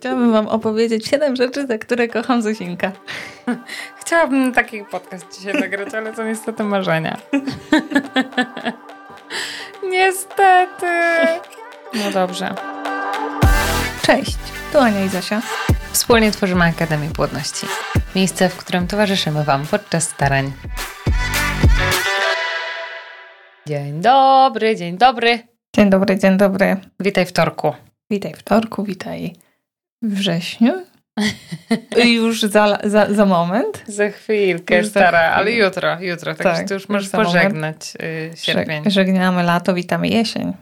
Chciałabym wam opowiedzieć siedem rzeczy, za które kocham Zosinka. Chciałabym taki podcast dzisiaj nagrać, ale to niestety marzenia. niestety. No dobrze. Cześć, tu Ania i Zosia. Wspólnie tworzymy Akademię Płodności. Miejsce, w którym towarzyszymy Wam podczas starań. Dzień dobry, dzień dobry. Dzień dobry, dzień dobry. Witaj w torku. Witaj w torku, witaj wrześniu. już za, za, za moment. Za chwilkę, Już za stara, chwilę. ale jutro, jutro. Także Tak, ty już możesz za pożegnać y, sierpień. Żeg- Żegnamy lato, witamy jesień.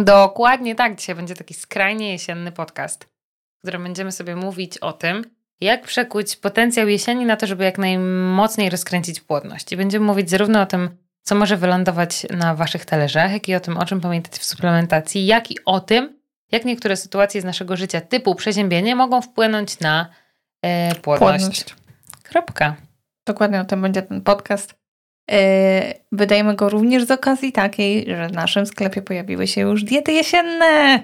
Dokładnie tak. Dzisiaj będzie taki skrajnie jesienny podcast, w którym będziemy sobie mówić o tym, jak przekuć potencjał jesieni na to, żeby jak najmocniej rozkręcić płodność. I będziemy mówić zarówno o tym, co może wylądować na waszych talerzach, jak i o tym, o czym pamiętać w suplementacji, jak i o tym, jak niektóre sytuacje z naszego życia typu przeziębienie mogą wpłynąć na e, płodność. Płodność. Kropka. Dokładnie o tym będzie ten podcast. Yy, wydajemy go również z okazji takiej, że w naszym sklepie pojawiły się już diety jesienne,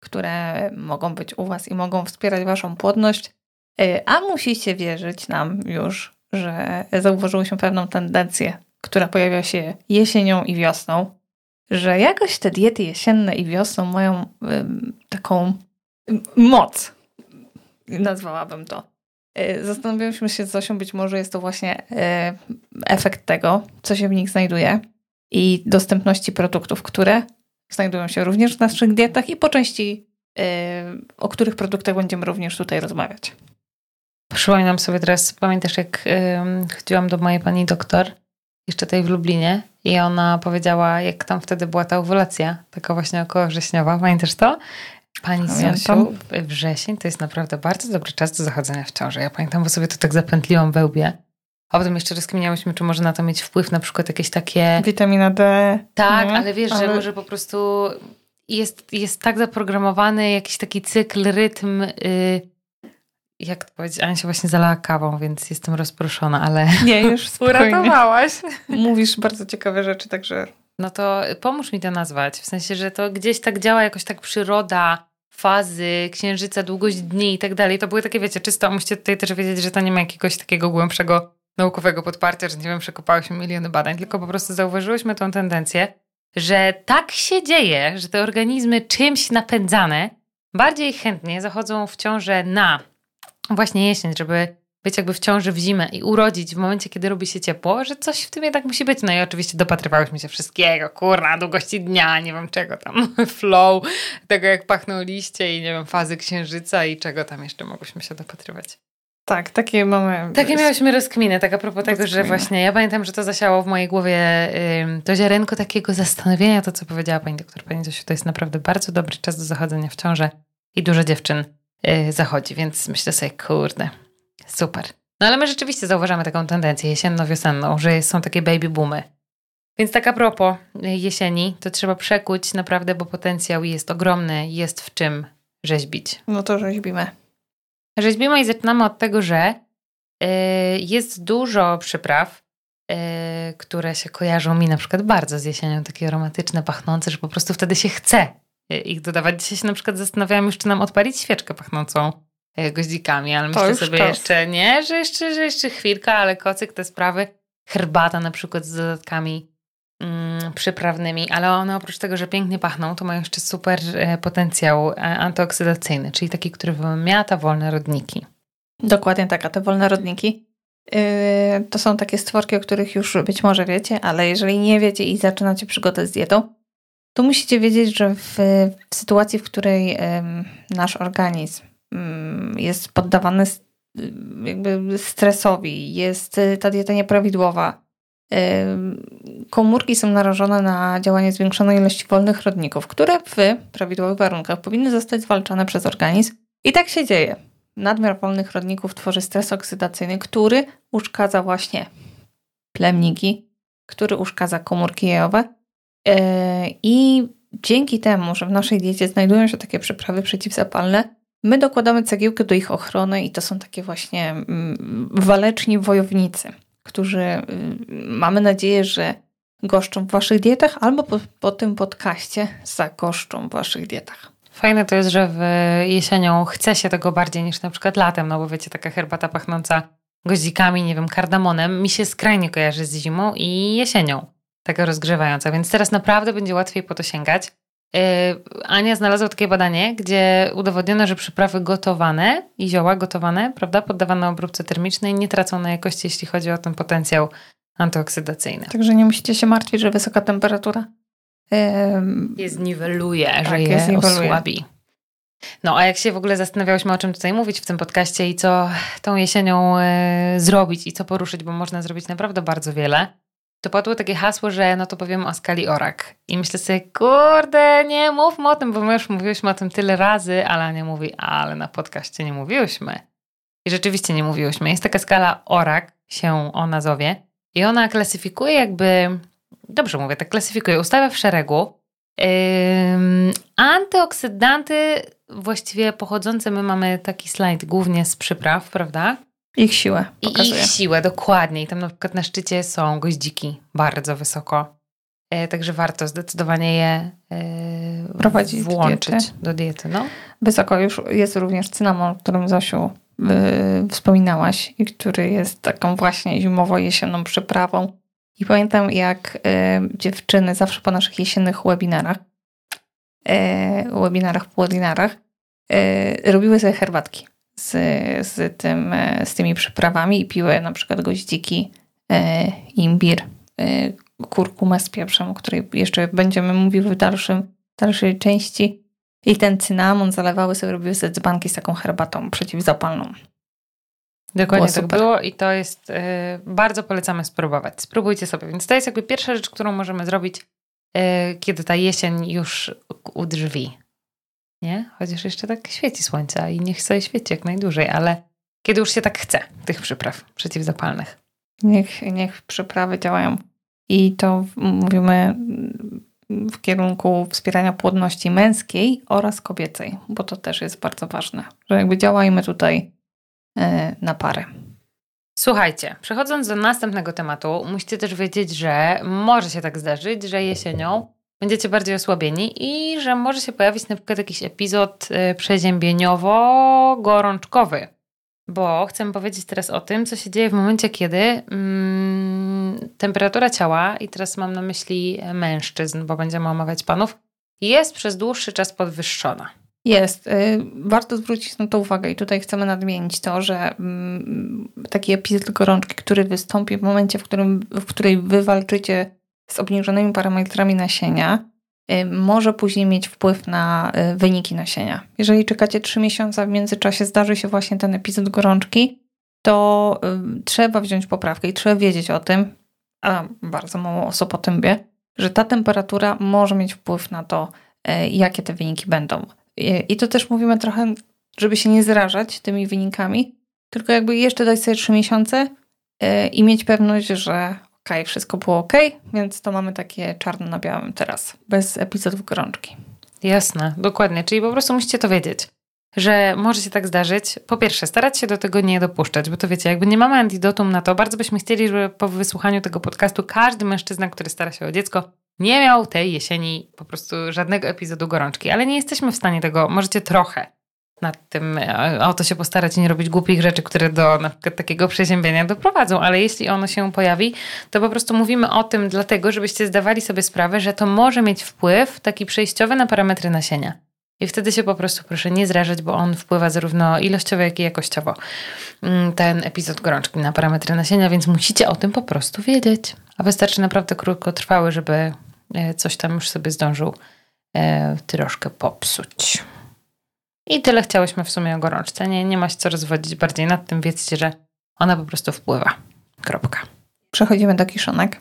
które mogą być u Was i mogą wspierać Waszą płodność. Yy, a musicie wierzyć nam już, że zauważyłyśmy pewną tendencję, która pojawia się jesienią i wiosną, że jakoś te diety jesienne i wiosną mają taką moc. Nazwałabym to. Y, Zastanawialiśmy się z Zosią, być może jest to właśnie y, efekt tego, co się w nich znajduje i dostępności produktów, które znajdują się również w naszych dietach i po części y, o których produktach będziemy również tutaj rozmawiać. Przypominam sobie teraz, pamiętasz jak chodziłam do mojej pani doktor, jeszcze tej w Lublinie i ona powiedziała, jak tam wtedy była ta owulacja, taka właśnie około wrześniowa, pamiętasz to? Pani. Zosiu, wrzesień to jest naprawdę bardzo dobry czas do zachodzenia w ciąży. Ja pamiętam, bo sobie to tak zapętliłam we łbie. A potem jeszcze rozkminiałyśmy, czy może na to mieć wpływ na przykład jakieś takie... Witamina D. Tak, nie? ale wiesz, że Ale- może po prostu jest, jest tak zaprogramowany jakiś taki cykl, rytm. Y, jak to powiedzieć? Ania się właśnie zalała kawą, więc jestem rozproszona, ale Nie, już uratowałaś. Mówisz bardzo ciekawe rzeczy, także No to pomóż mi to nazwać. W sensie, że to gdzieś tak działa jakoś tak przyroda, fazy, księżyca, długość dni i tak dalej. To były takie, wiecie, czysto, musicie tutaj też wiedzieć, że to nie ma jakiegoś takiego głębszego naukowego podparcia, że nie wiem, przekopałyśmy miliony badań, tylko po prostu zauważyłyśmy tą tendencję, że tak się dzieje, że te organizmy czymś napędzane bardziej chętnie zachodzą w ciążę na właśnie jesień, żeby być jakby w ciąży w zimę i urodzić w momencie, kiedy robi się ciepło, że coś w tym jednak musi być. No i oczywiście dopatrywałyśmy się wszystkiego, kurna, długości dnia, nie wiem czego tam, flow, tego jak pachną liście i nie wiem, fazy księżyca i czego tam jeszcze mogłyśmy się dopatrywać. tak, takie mamy. Takie miałyśmy rozkminy, tak a propos tego, że właśnie ja pamiętam, że to zasiało w mojej głowie ym, to ziarenko takiego zastanowienia, to co powiedziała pani doktor, pani Zosiu, to jest naprawdę bardzo dobry czas do zachodzenia w ciążę i dużo dziewczyn zachodzi, więc myślę sobie, kurde, super. No ale my rzeczywiście zauważamy taką tendencję jesienno-wiosenną, że są takie baby boomy. Więc tak a propos y, jesieni, to trzeba przekuć naprawdę, bo potencjał jest ogromny, jest w czym rzeźbić. No to rzeźbimy. Rzeźbimy i zaczynamy od tego, że y, jest dużo przypraw, y, które się kojarzą mi na przykład bardzo z jesienią, takie aromatyczne, pachnące, że po prostu wtedy się chce y, ich dodawać. Dzisiaj się na przykład zastanawiałam już, czy nam odpalić świeczkę pachnącą y, goździkami, ale myślę już sobie czas. jeszcze nie, że jeszcze, że jeszcze chwilka, ale kocyk, te sprawy. Herbata na przykład z dodatkami mm, przyprawnymi, ale one oprócz tego, że pięknie pachną, to mają jeszcze super e, potencjał antyoksydacyjny, czyli taki, który wymiata wolne rodniki. Dokładnie tak, a te wolne rodniki yy, to są takie stworki, o których już być może wiecie, ale jeżeli nie wiecie i zaczynacie przygodę z dietą, to musicie wiedzieć, że w, w sytuacji, w której nasz organizm ym, jest poddawany ym, jakby stresowi, jest y, ta dieta nieprawidłowa, komórki są narażone na działanie zwiększonej ilości wolnych rodników, które w prawidłowych warunkach powinny zostać zwalczane przez organizm. I tak się dzieje nadmiar wolnych rodników tworzy stres oksydacyjny, który uszkadza właśnie plemniki, który uszkadza komórki jajowe. I dzięki temu, że w naszej diecie znajdują się takie przyprawy przeciwzapalne, my dokładamy cegiełkę do ich ochrony i to są takie właśnie mm, waleczni wojownicy, którzy y, mamy nadzieję, że goszczą w waszych dietach albo po, po tym podcaście zagoszczą w waszych dietach. Fajne to jest, że w jesienią chce się tego bardziej niż na przykład latem, no bo wiecie, taka herbata pachnąca goździkami, nie wiem, kardamonem, mi się skrajnie kojarzy z zimą i jesienią, taka rozgrzewająca, więc teraz naprawdę będzie łatwiej po to sięgać. Yy, Ania znalazła takie badanie, gdzie udowodniono, że przyprawy gotowane i zioła gotowane, prawda, poddawane obróbce termicznej nie tracą na jakości, jeśli chodzi o ten potencjał antyoksydacyjny. Także nie musicie się martwić, że wysoka temperatura je zniweluje, tak, że je, je osłabi. No a jak się w ogóle zastanawiałyśmy, o czym tutaj mówić w tym podcaście i co tą jesienią e, zrobić i co poruszyć, bo można zrobić naprawdę bardzo wiele, to padło takie hasło, że no to powiem o skali ORAK. I myślę sobie, kurde, nie mówmy o tym, bo my już mówiłyśmy o tym tyle razy, ale nie mówi, ale na podcaście nie mówiłyśmy. I rzeczywiście nie mówiłyśmy. Jest taka skala ORAK, się o nazwie, i ona klasyfikuje jakby dobrze mówię, tak klasyfikuję, ustawia w szeregu yy, antyoksydanty właściwie pochodzące, my mamy taki slajd głównie z przypraw, prawda? Ich siłę pokazuje. I ich siłę, dokładnie. I tam na przykład na szczycie są goździki bardzo wysoko. E, także warto zdecydowanie je e, Prowadzić włączyć diety. do diety. No. Wysoko już jest również cynamon, o którym Zosiu y, wspominałaś i który jest taką właśnie zimowo-jesienną przyprawą i pamiętam, jak y, dziewczyny zawsze po naszych jesiennych webinarach, y, webinarach, webinarach robiły sobie herbatki z, z, tym, z tymi przyprawami i piły na przykład goździki, imbir, kurkumę z pieprzem, o której jeszcze będziemy mówiły w dalszym, dalszej części. I ten cynamon zalewały sobie, robiły sobie dzbanki z taką herbatą przeciwzapalną. Dokładnie było tak było i to jest, bardzo polecamy spróbować. Spróbujcie sobie. Więc to jest jakby pierwsza rzecz, którą możemy zrobić, kiedy ta jesień już u drzwi. Nie? Chociaż jeszcze tak świeci słońce i niech sobie świeci jak najdłużej, ale kiedy już się tak chce, tych przypraw przeciwzapalnych. Niech, niech przyprawy działają. I to mówimy w kierunku wspierania płodności męskiej oraz kobiecej, bo to też jest bardzo ważne, że jakby działajmy tutaj E, na parę. Słuchajcie, przechodząc do następnego tematu, musicie też wiedzieć, że może się tak zdarzyć, że jesienią będziecie bardziej osłabieni i że może się pojawić na przykład jakiś epizod e, przeziębieniowo-gorączkowy. Bo chcę powiedzieć teraz o tym, co się dzieje w momencie, kiedy mm, temperatura ciała, i teraz mam na myśli mężczyzn, bo będziemy omawiać panów, jest przez dłuższy czas podwyższona. Jest. Y, warto zwrócić na to uwagę i tutaj chcemy nadmienić to, że mm, taki epizod gorączki, który wystąpi w momencie, w, którym, w której wy walczycie z obniżonymi parametrami nasienia, y, może później mieć wpływ na y, wyniki nasienia. Jeżeli czekacie 3 miesiące, w międzyczasie zdarzy się właśnie ten epizod gorączki, to trzeba wziąć poprawkę i trzeba wiedzieć o tym, a bardzo mało osób o tym wie, że ta temperatura może mieć wpływ na to, jakie te wyniki będą. I to też mówimy trochę, żeby się nie zrażać tymi wynikami, tylko jakby jeszcze dać sobie trzy miesiące i mieć pewność, że ok, wszystko było ok, więc to mamy takie czarno na białym teraz, bez epizodów gorączki. Jasne, dokładnie. Czyli po prostu musicie to wiedzieć, że może się tak zdarzyć. Po pierwsze, starać się do tego nie dopuszczać, bo to wiecie, jakby nie mamy antidotum na to, bardzo byśmy chcieli, żeby po wysłuchaniu tego podcastu każdy mężczyzna, który stara się o dziecko, nie miał tej jesieni po prostu żadnego epizodu gorączki, ale nie jesteśmy w stanie tego, możecie trochę nad tym e, o to się postarać i nie robić głupich rzeczy, które do na przykład takiego przeziębienia doprowadzą, ale jeśli ono się pojawi, to po prostu mówimy o tym dlatego, żebyście zdawali sobie sprawę, że to może mieć wpływ taki przejściowy na parametry nasienia. I wtedy się po prostu proszę nie zrażać, bo on wpływa zarówno ilościowo, jak i jakościowo. Mm, ten epizod gorączki na parametry nasienia, więc musicie o tym po prostu wiedzieć. A wystarczy naprawdę krótkotrwały, żeby e, coś tam już sobie zdążył e, troszkę popsuć. I tyle chciałyśmy w sumie o gorączce. Nie, nie ma się co rozwodzić bardziej nad tym. Wiedzcie, że ona po prostu wpływa. Kropka. Przechodzimy do kiszonek.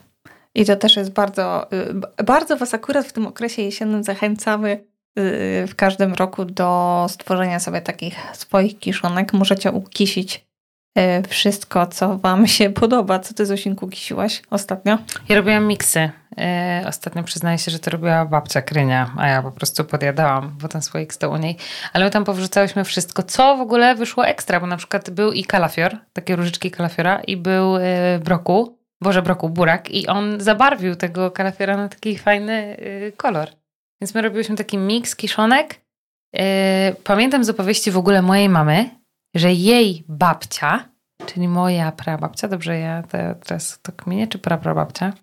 I to też jest bardzo, y, bardzo Was akurat w tym okresie jesiennym zachęcamy Y, w każdym roku do stworzenia sobie takich swoich kiszonek. Możecie ukisić y, wszystko, co Wam się podoba. Co Ty, Zosinku, kisiłaś ostatnio? Ja robiłam miksy. Y, ostatnio przyznaję się, że to robiła babcia Krynia, a ja po prostu podjadałam, bo ten słoik stał u niej. Ale my tam powrzucałyśmy wszystko, co w ogóle wyszło ekstra, bo na przykład był i kalafior, takie różyczki kalafiora i był broku, boże broku, burak i on zabarwił tego kalafiora na taki fajny kolor. Więc my robiłyśmy taki miks kiszonek pamiętam z opowieści w ogóle mojej mamy, że jej babcia, czyli moja prababcia, dobrze ja teraz to kmienię, czy praprababcia?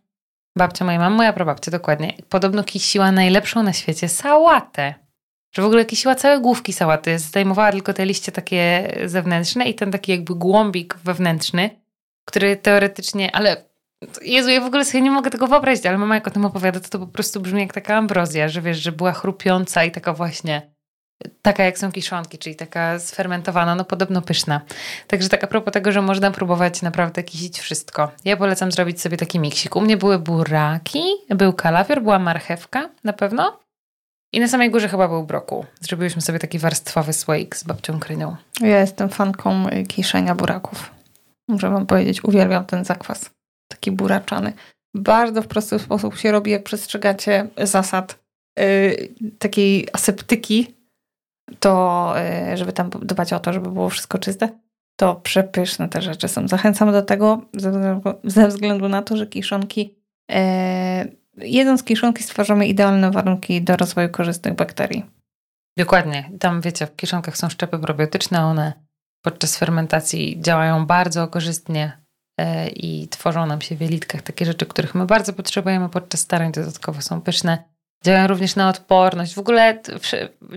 Babcia mojej mamy, moja prababcia, dokładnie. Podobno kisiła najlepszą na świecie sałatę. Że w ogóle kisiła całe główki sałaty. Zdejmowała tylko te liście takie zewnętrzne i ten taki jakby głąbik wewnętrzny, który teoretycznie, ale Jezu, ja w ogóle sobie nie mogę tego wyobrazić, ale mama jak o tym opowiada, to to po prostu brzmi jak taka ambrozja, że wiesz, że była chrupiąca i taka właśnie taka jak są kiszonki, czyli taka sfermentowana, no podobno pyszna. Także tak a propos tego, że można próbować naprawdę kisić wszystko. Ja polecam zrobić sobie taki miksik. U mnie były buraki, był kalafior, była marchewka na pewno i na samej górze chyba był brokuł. Zrobiłyśmy sobie taki warstwowy słoik z babcią Krynią. Ja jestem fanką kiszenia buraków. Muszę wam powiedzieć, uwielbiam ten zakwas. Taki buraczany. Bardzo w prosty sposób się robi, jak przestrzegacie zasad yy, takiej aseptyki, to yy, żeby tam dbać o to, żeby było wszystko czyste, to przepyszne te rzeczy są. Zachęcam do tego ze, względu na to, że kiszonki yy, jedząc kiszonki stwarzamy idealne warunki do rozwoju korzystnych bakterii. Dokładnie. Tam wiecie, w kiszonkach są szczepy probiotyczne, one podczas fermentacji działają bardzo korzystnie e, i tworzą nam się w jelitkach takie rzeczy, których my bardzo potrzebujemy podczas starań, dodatkowo są pyszne. Działają również na odporność. W ogóle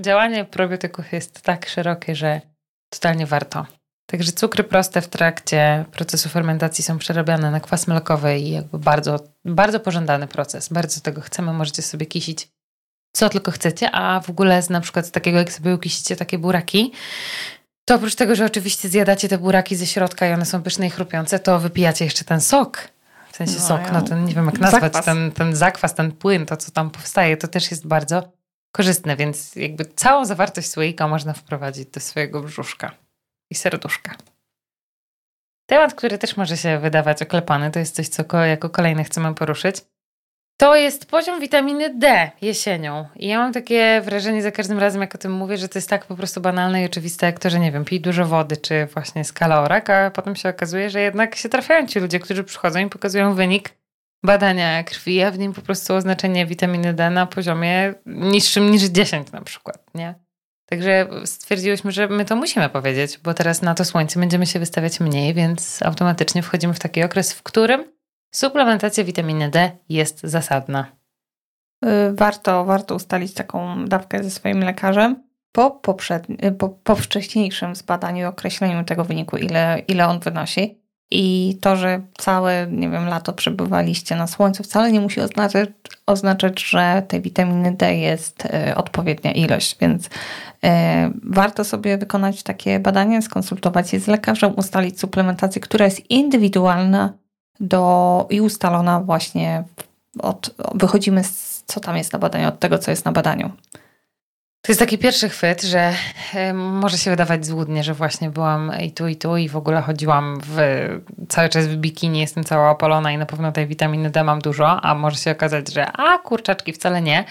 działanie probiotyków jest tak szerokie, że totalnie warto. Także cukry proste w trakcie procesu fermentacji są przerabiane na kwas mlekowy i jakby bardzo, bardzo pożądany proces. Bardzo tego chcemy, możecie sobie kisić co tylko chcecie, a w ogóle z na przykład z takiego, jak sobie ukisicie takie buraki, to oprócz tego, że oczywiście zjadacie te buraki ze środka i one są pyszne i chrupiące, to wypijacie jeszcze ten sok. W sensie no, sok, no ten nie wiem jak nazwać, zakwas. Ten, ten zakwas, ten płyn, to co tam powstaje, to też jest bardzo korzystne, więc jakby całą zawartość słoika można wprowadzić do swojego brzuszka i serduszka. Temat, który też może się wydawać oklepany, to jest coś, co jako kolejne chcemy poruszyć. To jest poziom witaminy D jesienią. I ja mam takie wrażenie za każdym razem, jak o tym mówię, że to jest tak po prostu banalne i oczywiste, jak to, że nie wiem, pij dużo wody, czy właśnie skala orak, a potem się okazuje, że jednak się trafiają ci ludzie, którzy przychodzą i pokazują wynik badania krwi, a w nim po prostu oznaczenie witaminy D na poziomie niższym niż 10 na przykład, nie? Także stwierdziłyśmy, że my to musimy powiedzieć, bo teraz na to słońce będziemy się wystawiać mniej, więc automatycznie wchodzimy w taki okres, w którym suplementacja witaminy D jest zasadna. Y, warto, warto ustalić taką dawkę ze swoim lekarzem po, poprzedni, y, po, po wcześniejszym zbadaniu i określeniu tego wyniku, ile, ile on wynosi. I to, że całe, nie wiem, lato przebywaliście na słońcu, wcale nie musi oznaczać, oznaczać że tej witaminy D jest y, odpowiednia ilość, więc warto sobie wykonać takie badanie, skonsultować się z lekarzem, ustalić suplementację, która jest indywidualna do, i ustalona właśnie od, wychodzimy z, co tam jest na badaniu, od tego, co jest na badaniu. To jest taki pierwszy chwyt, że y, może się wydawać złudnie, że właśnie byłam i tu, i tu, i w ogóle chodziłam w, cały czas w bikini, jestem cała opalona i na pewno tej witaminy D mam dużo, a może się okazać, że a kurczaczki wcale nie.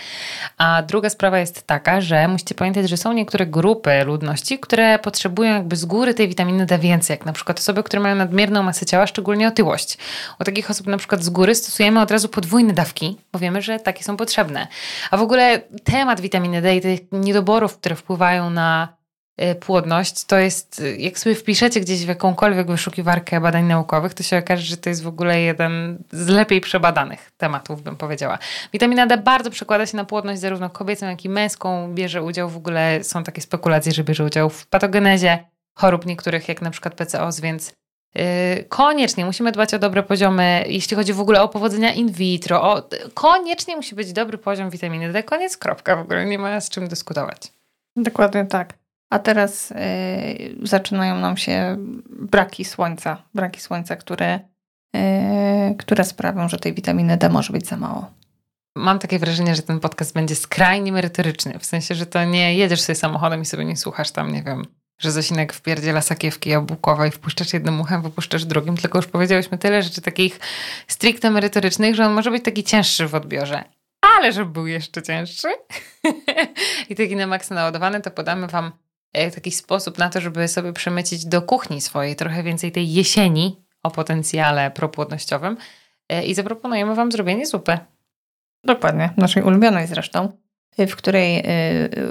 A druga sprawa jest taka, że musicie pamiętać, że są niektóre grupy ludności, które potrzebują jakby z góry tej witaminy D więcej, jak na przykład osoby, które mają nadmierną masę ciała, szczególnie otyłość. U takich osób na przykład z góry stosujemy od razu podwójne dawki, bo wiemy, że takie są potrzebne. A w ogóle temat witaminy D i tych niedoborów, które wpływają na y, płodność, to jest, y, jak sobie wpiszecie gdzieś w jakąkolwiek wyszukiwarkę badań naukowych, to się okaże, że to jest w ogóle jeden z lepiej przebadanych tematów, bym powiedziała. Witamina D bardzo przekłada się na płodność zarówno kobiecą, jak i męską. Bierze udział w ogóle, są takie spekulacje, że bierze udział w patogenezie chorób niektórych, jak na przykład PCOS, więc koniecznie musimy dbać o dobre poziomy, jeśli chodzi w ogóle o powodzenia in vitro. O, koniecznie musi być dobry poziom witaminy D. Koniec, kropka. W ogóle nie ma z czym dyskutować. Dokładnie tak. A teraz yy, zaczynają nam się braki słońca. Braki słońca, które, yy, które sprawią, że tej witaminy D może być za mało. Mam takie wrażenie, że ten podcast będzie skrajnie merytoryczny. W sensie, że to nie jedziesz sobie samochodem i sobie nie słuchasz tam, nie wiem, że Zosinek wpierdziela sakiewki jabłkowe i wpuszczasz jednym uchem, wypuszczasz drugim, tylko już powiedziałyśmy tyle rzeczy takich stricte merytorycznych, że on może być taki cięższy w odbiorze. Ale żeby był jeszcze cięższy i taki na maksa naładowany, to podamy Wam e, taki sposób na to, żeby sobie przemycić do kuchni swojej trochę więcej tej jesieni o potencjale propłodnościowym e, i zaproponujemy Wam zrobienie zupy. Dokładnie, naszej ulubionej zresztą. W której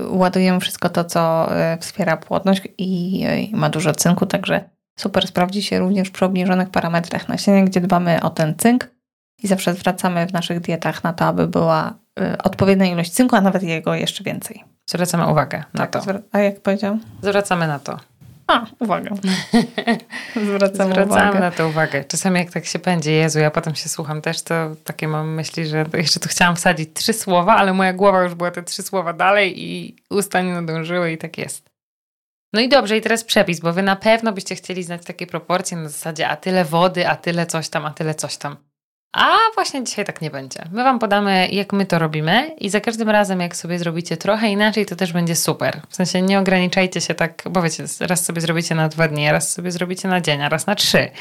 ładujemy wszystko to, co wspiera płodność i ma dużo cynku, także super sprawdzi się również przy obniżonych parametrach nasienia, gdzie dbamy o ten cynk i zawsze zwracamy w naszych dietach na to, aby była odpowiednia ilość cynku, a nawet jego jeszcze więcej. Zwracamy uwagę na tak, to. A jak powiedziałam? Zwracamy na to. A, uwaga. Zwracamy, Zwracamy na to uwagę. Czasami jak tak się będzie, Jezu, ja potem się słucham też, to takie mam myśli, że jeszcze tu chciałam wsadzić trzy słowa, ale moja głowa już była te trzy słowa dalej i usta nie nadążyły i tak jest. No i dobrze, i teraz przepis, bo wy na pewno byście chcieli znać takie proporcje na zasadzie a tyle wody, a tyle coś tam, a tyle coś tam. A właśnie dzisiaj tak nie będzie. My Wam podamy, jak my to robimy, i za każdym razem, jak sobie zrobicie trochę inaczej, to też będzie super. W sensie nie ograniczajcie się tak, bo wiecie, raz sobie zrobicie na dwa dni, raz sobie zrobicie na dzień, a raz na trzy.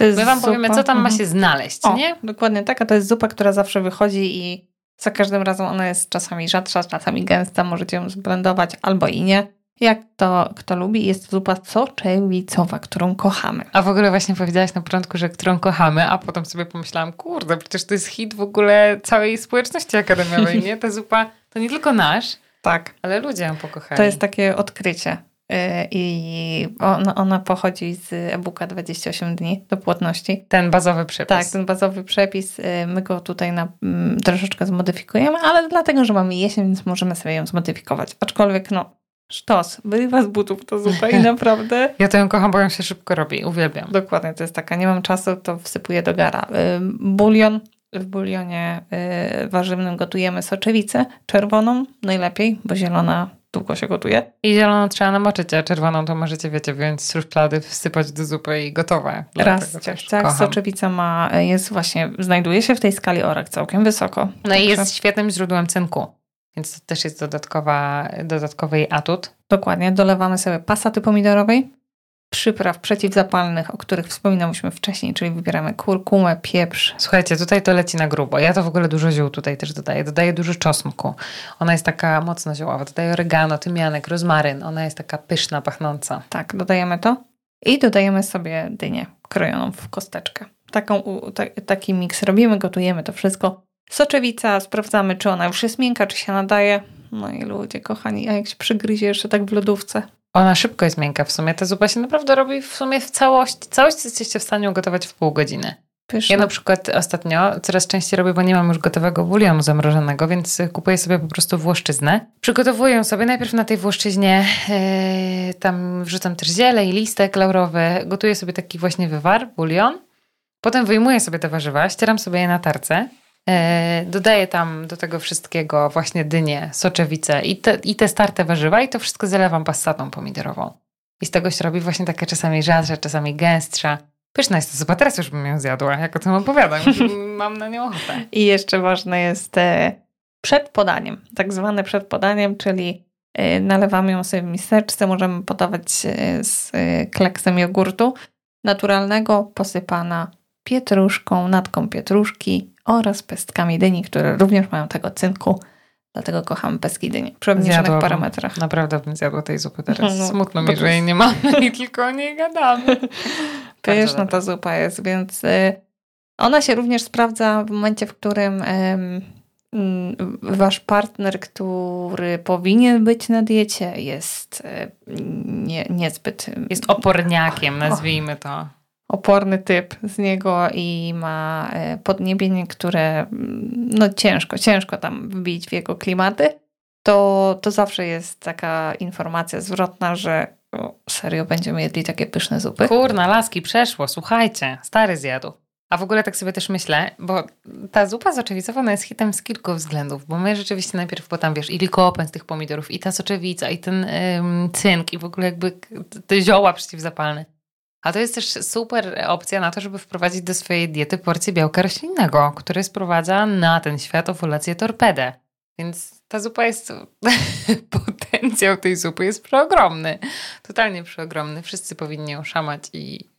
My Wam zupa. powiemy, co tam mhm. ma się znaleźć, o, nie? Dokładnie tak, a to jest zupa, która zawsze wychodzi i za każdym razem ona jest czasami rzadsza, czasami gęsta, możecie ją zblendować albo i nie jak to kto lubi, jest zupa soczewicowa, którą kochamy. A w ogóle właśnie powiedziałaś na początku, że którą kochamy, a potem sobie pomyślałam, kurde, przecież to jest hit w ogóle całej społeczności akademiowej, nie? Ta zupa to nie tylko nasz, tak. ale ludzie ją pokochali. To jest takie odkrycie. Y, I ona, ona pochodzi z e-booka 28 dni do płodności. Ten bazowy przepis. Tak, ten bazowy przepis. Y, my go tutaj na, mm, troszeczkę zmodyfikujemy, ale dlatego, że mamy jesień, więc możemy sobie ją zmodyfikować. Aczkolwiek no, Sztos, wyrywa z butów to zupę i naprawdę... Ja to ją kocham, bo ją się szybko robi, uwielbiam. Dokładnie, to jest taka, nie mam czasu, to wsypuję do gara. Bulion, w bulionie y, warzywnym gotujemy soczewicę czerwoną, najlepiej, bo zielona długo się gotuje. I zieloną trzeba namoczyć, a czerwoną to możecie, wiecie, wziąć z szuflady, wsypać do zupy i gotowe. Raz, tak, soczewica ma, jest właśnie, znajduje się w tej skali ORAK całkiem wysoko. No Także... i jest świetnym źródłem cynku. Więc to też jest dodatkowa, dodatkowy jej atut. Dokładnie. Dolewamy sobie pasaty pomidorowej, przypraw przeciwzapalnych, o których wspominałyśmy wcześniej, czyli wybieramy kurkumę, pieprz. Słuchajcie, tutaj to leci na grubo. Ja to w ogóle dużo ziół tutaj też dodaję. Dodaję dużo czosnku. Ona jest taka mocno ziołowa. Dodaję oregano, tymianek, rozmaryn. Ona jest taka pyszna, pachnąca. Tak, dodajemy to. I dodajemy sobie dynię krojoną w kosteczkę. Taką, taki miks robimy, gotujemy to wszystko Soczewica, sprawdzamy, czy ona już jest miękka, czy się nadaje. No i ludzie, kochani, a jak się przygryzie jeszcze tak w lodówce? Ona szybko jest miękka w sumie. Ta zupa się naprawdę robi w sumie w całości. Całość jesteście w stanie ugotować w pół godziny. Pyszne. Ja na przykład ostatnio coraz częściej robię, bo nie mam już gotowego bulionu zamrożonego, więc kupuję sobie po prostu włoszczyznę. Przygotowuję ją sobie najpierw na tej włoszczyźnie, yy, tam wrzucam też ziele i listek laurowy. Gotuję sobie taki właśnie wywar, bulion. Potem wyjmuję sobie te warzywa, ścieram sobie je na tarce dodaję tam do tego wszystkiego właśnie dynię, soczewicę i te, i te starte warzywa i to wszystko zalewam passatą pomidorową. I z tego się robi właśnie takie czasami rzadsza, czasami gęstsza. Pyszna jest to zupa, teraz już bym ją zjadła, jak o tym opowiadam. Mam na nią ochotę. I jeszcze ważne jest e, przed podaniem, tak zwane przed podaniem, czyli e, nalewamy ją sobie w miseczce, możemy podawać z kleksem jogurtu naturalnego, posypana pietruszką, natką pietruszki, oraz pestkami dyni, które również mają tego cynku. Dlatego kocham pestki dyni przy obniżonych parametrach. Naprawdę bym zjadła tej zupy teraz. No, Smutno mi, że jej nie mamy i tylko o niej gadamy. Pyszna ta zupa jest, więc y, ona się również sprawdza w momencie, w którym y, wasz partner, który powinien być na diecie, jest y, nie, niezbyt... Jest oporniakiem, nazwijmy to oporny typ z niego i ma e, podniebienie, które no ciężko, ciężko tam wbić w jego klimaty, to, to zawsze jest taka informacja zwrotna, że o, serio będziemy jedli takie pyszne zupy. Kurna, laski, przeszło, słuchajcie, stary zjadł. A w ogóle tak sobie też myślę, bo ta zupa soczewicowa jest hitem z kilku względów, bo my rzeczywiście najpierw, bo tam wiesz, i likopen z tych pomidorów, i ta soczewica, i ten ym, cynk, i w ogóle jakby te zioła przeciwzapalne. A to jest też super opcja na to, żeby wprowadzić do swojej diety porcję białka roślinnego, który sprowadza na ten świat owulację torpedę. Więc ta zupa jest. Potencjał tej zupy jest przeogromny. Totalnie przeogromny. Wszyscy powinni ją szamać i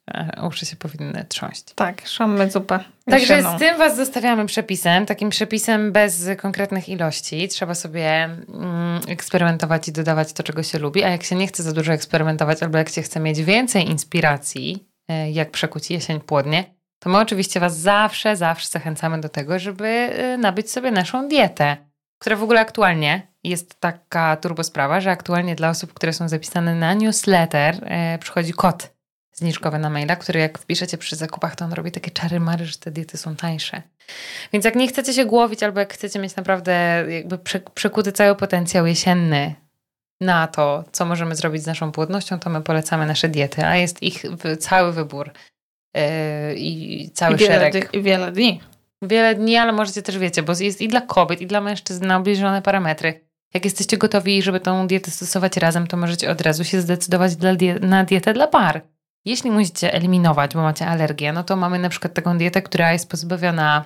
uszy się powinny trząść. Tak, szammy zupę. Także z tym Was zostawiamy przepisem, takim przepisem bez konkretnych ilości. Trzeba sobie mm, eksperymentować i dodawać to, czego się lubi, a jak się nie chce za dużo eksperymentować, albo jak się chce mieć więcej inspiracji, e, jak przekuć jesień płodnie, to my oczywiście Was zawsze, zawsze zachęcamy do tego, żeby e, nabyć sobie naszą dietę która w ogóle aktualnie jest taka turbosprawa, że aktualnie dla osób, które są zapisane na newsletter, e, przychodzi kod zniżkowy na maila, który jak wpiszecie przy zakupach, to on robi takie czary mary, że te diety są tańsze. Więc jak nie chcecie się głowić, albo jak chcecie mieć naprawdę jakby przekuty cały potencjał jesienny na to, co możemy zrobić z naszą płodnością, to my polecamy nasze diety, a jest ich cały wybór yy, i cały I szereg. I wiele dni. Wiele dni, ale możecie też, wiecie, bo jest i dla kobiet, i dla mężczyzn na obniżone parametry. Jak jesteście gotowi, żeby tą dietę stosować razem, to możecie od razu się zdecydować na dietę dla par. Jeśli musicie eliminować, bo macie alergię, no to mamy na przykład taką dietę, która jest pozbawiona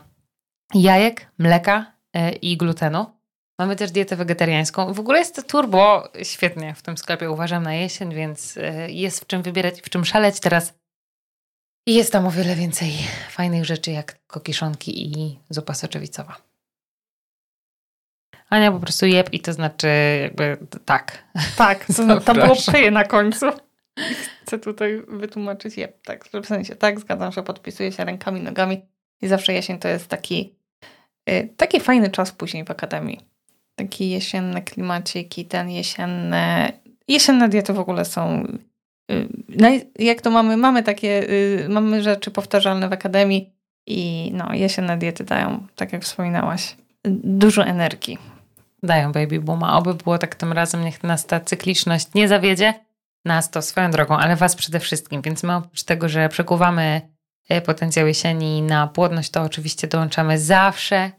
jajek, mleka yy, i glutenu Mamy też dietę wegetariańską. W ogóle jest to turbo świetnie w tym sklepie, uważam, na jesień, więc e, jest w czym wybierać, w czym szaleć teraz. Jest tam o wiele więcej fajnych rzeczy, jak kokiszonki i zupa soczewicowa. Ania po prostu jeb i to znaczy jakby tak. Tak, to, tam było pyje na końcu. Chcę tutaj wytłumaczyć jeb, tak, w sensie tak, zgadzam się, podpisuję się rękami, nogami i zawsze jesień to jest taki, y, taki fajny czas później w akademii takie jesienne klimaciki, ten jesienne... Jesienne diety w ogóle są... Y, no jak to mamy? Mamy takie, y, mamy rzeczy powtarzalne w akademii i no, jesienne diety dają, tak jak wspominałaś, dużo energii. Dają baby booma. Oby było tak tym razem, niech nas ta cykliczność nie zawiedzie. Nas to swoją drogą, ale was przede wszystkim. Więc my oprócz tego, że przekuwamy y, potencjał jesieni na płodność, to oczywiście dołączamy zawsze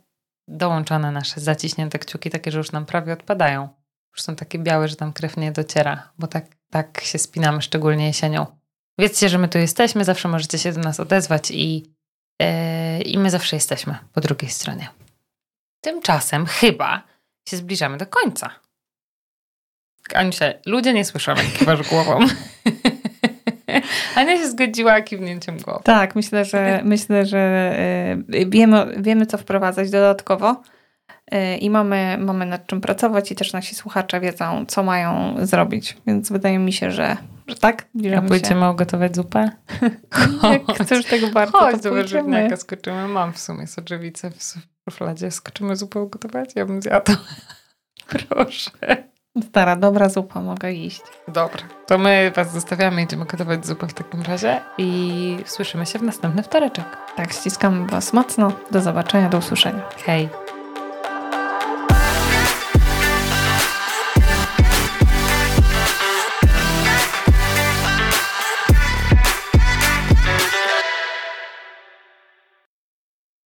dołączone nasze zaciśnięte kciuki, takie, że już nam prawie odpadają. Już są takie białe, że tam krew nie dociera, bo tak, tak się spinamy, szczególnie jesienią. Wiedzcie, że my tu jesteśmy, zawsze możecie się do nas odezwać i, yy, i my zawsze jesteśmy po drugiej stronie. Tymczasem chyba się zbliżamy do końca. Aniusia, ludzie nie słyszą, jak kiwasz głową. Ania się zgodziła kiwnięciem głowy. Tak, myślę, że myślę, że y, wiemy, wiemy co wprowadzać dodatkowo y, i mamy, mamy nad czym pracować i też nasi słuchacze wiedzą, co mają zrobić. Więc wydaje mi się, że, że tak. A pójdziemy się. ugotować zupę? Jak chcesz tego bardzo, Chodź, to pójdziemy. skoczymy. Mam w sumie soczewicę w szufladzie. Skoczymy zupę ugotować? Ja bym zjadła. Proszę. Stara, dobra zupa, mogę iść. Dobra, to my Was zostawiamy, idziemy gotować zupę w takim razie i słyszymy się w następny wtoreczek. Tak, ściskamy Was mocno. Do zobaczenia, do usłyszenia. Hej.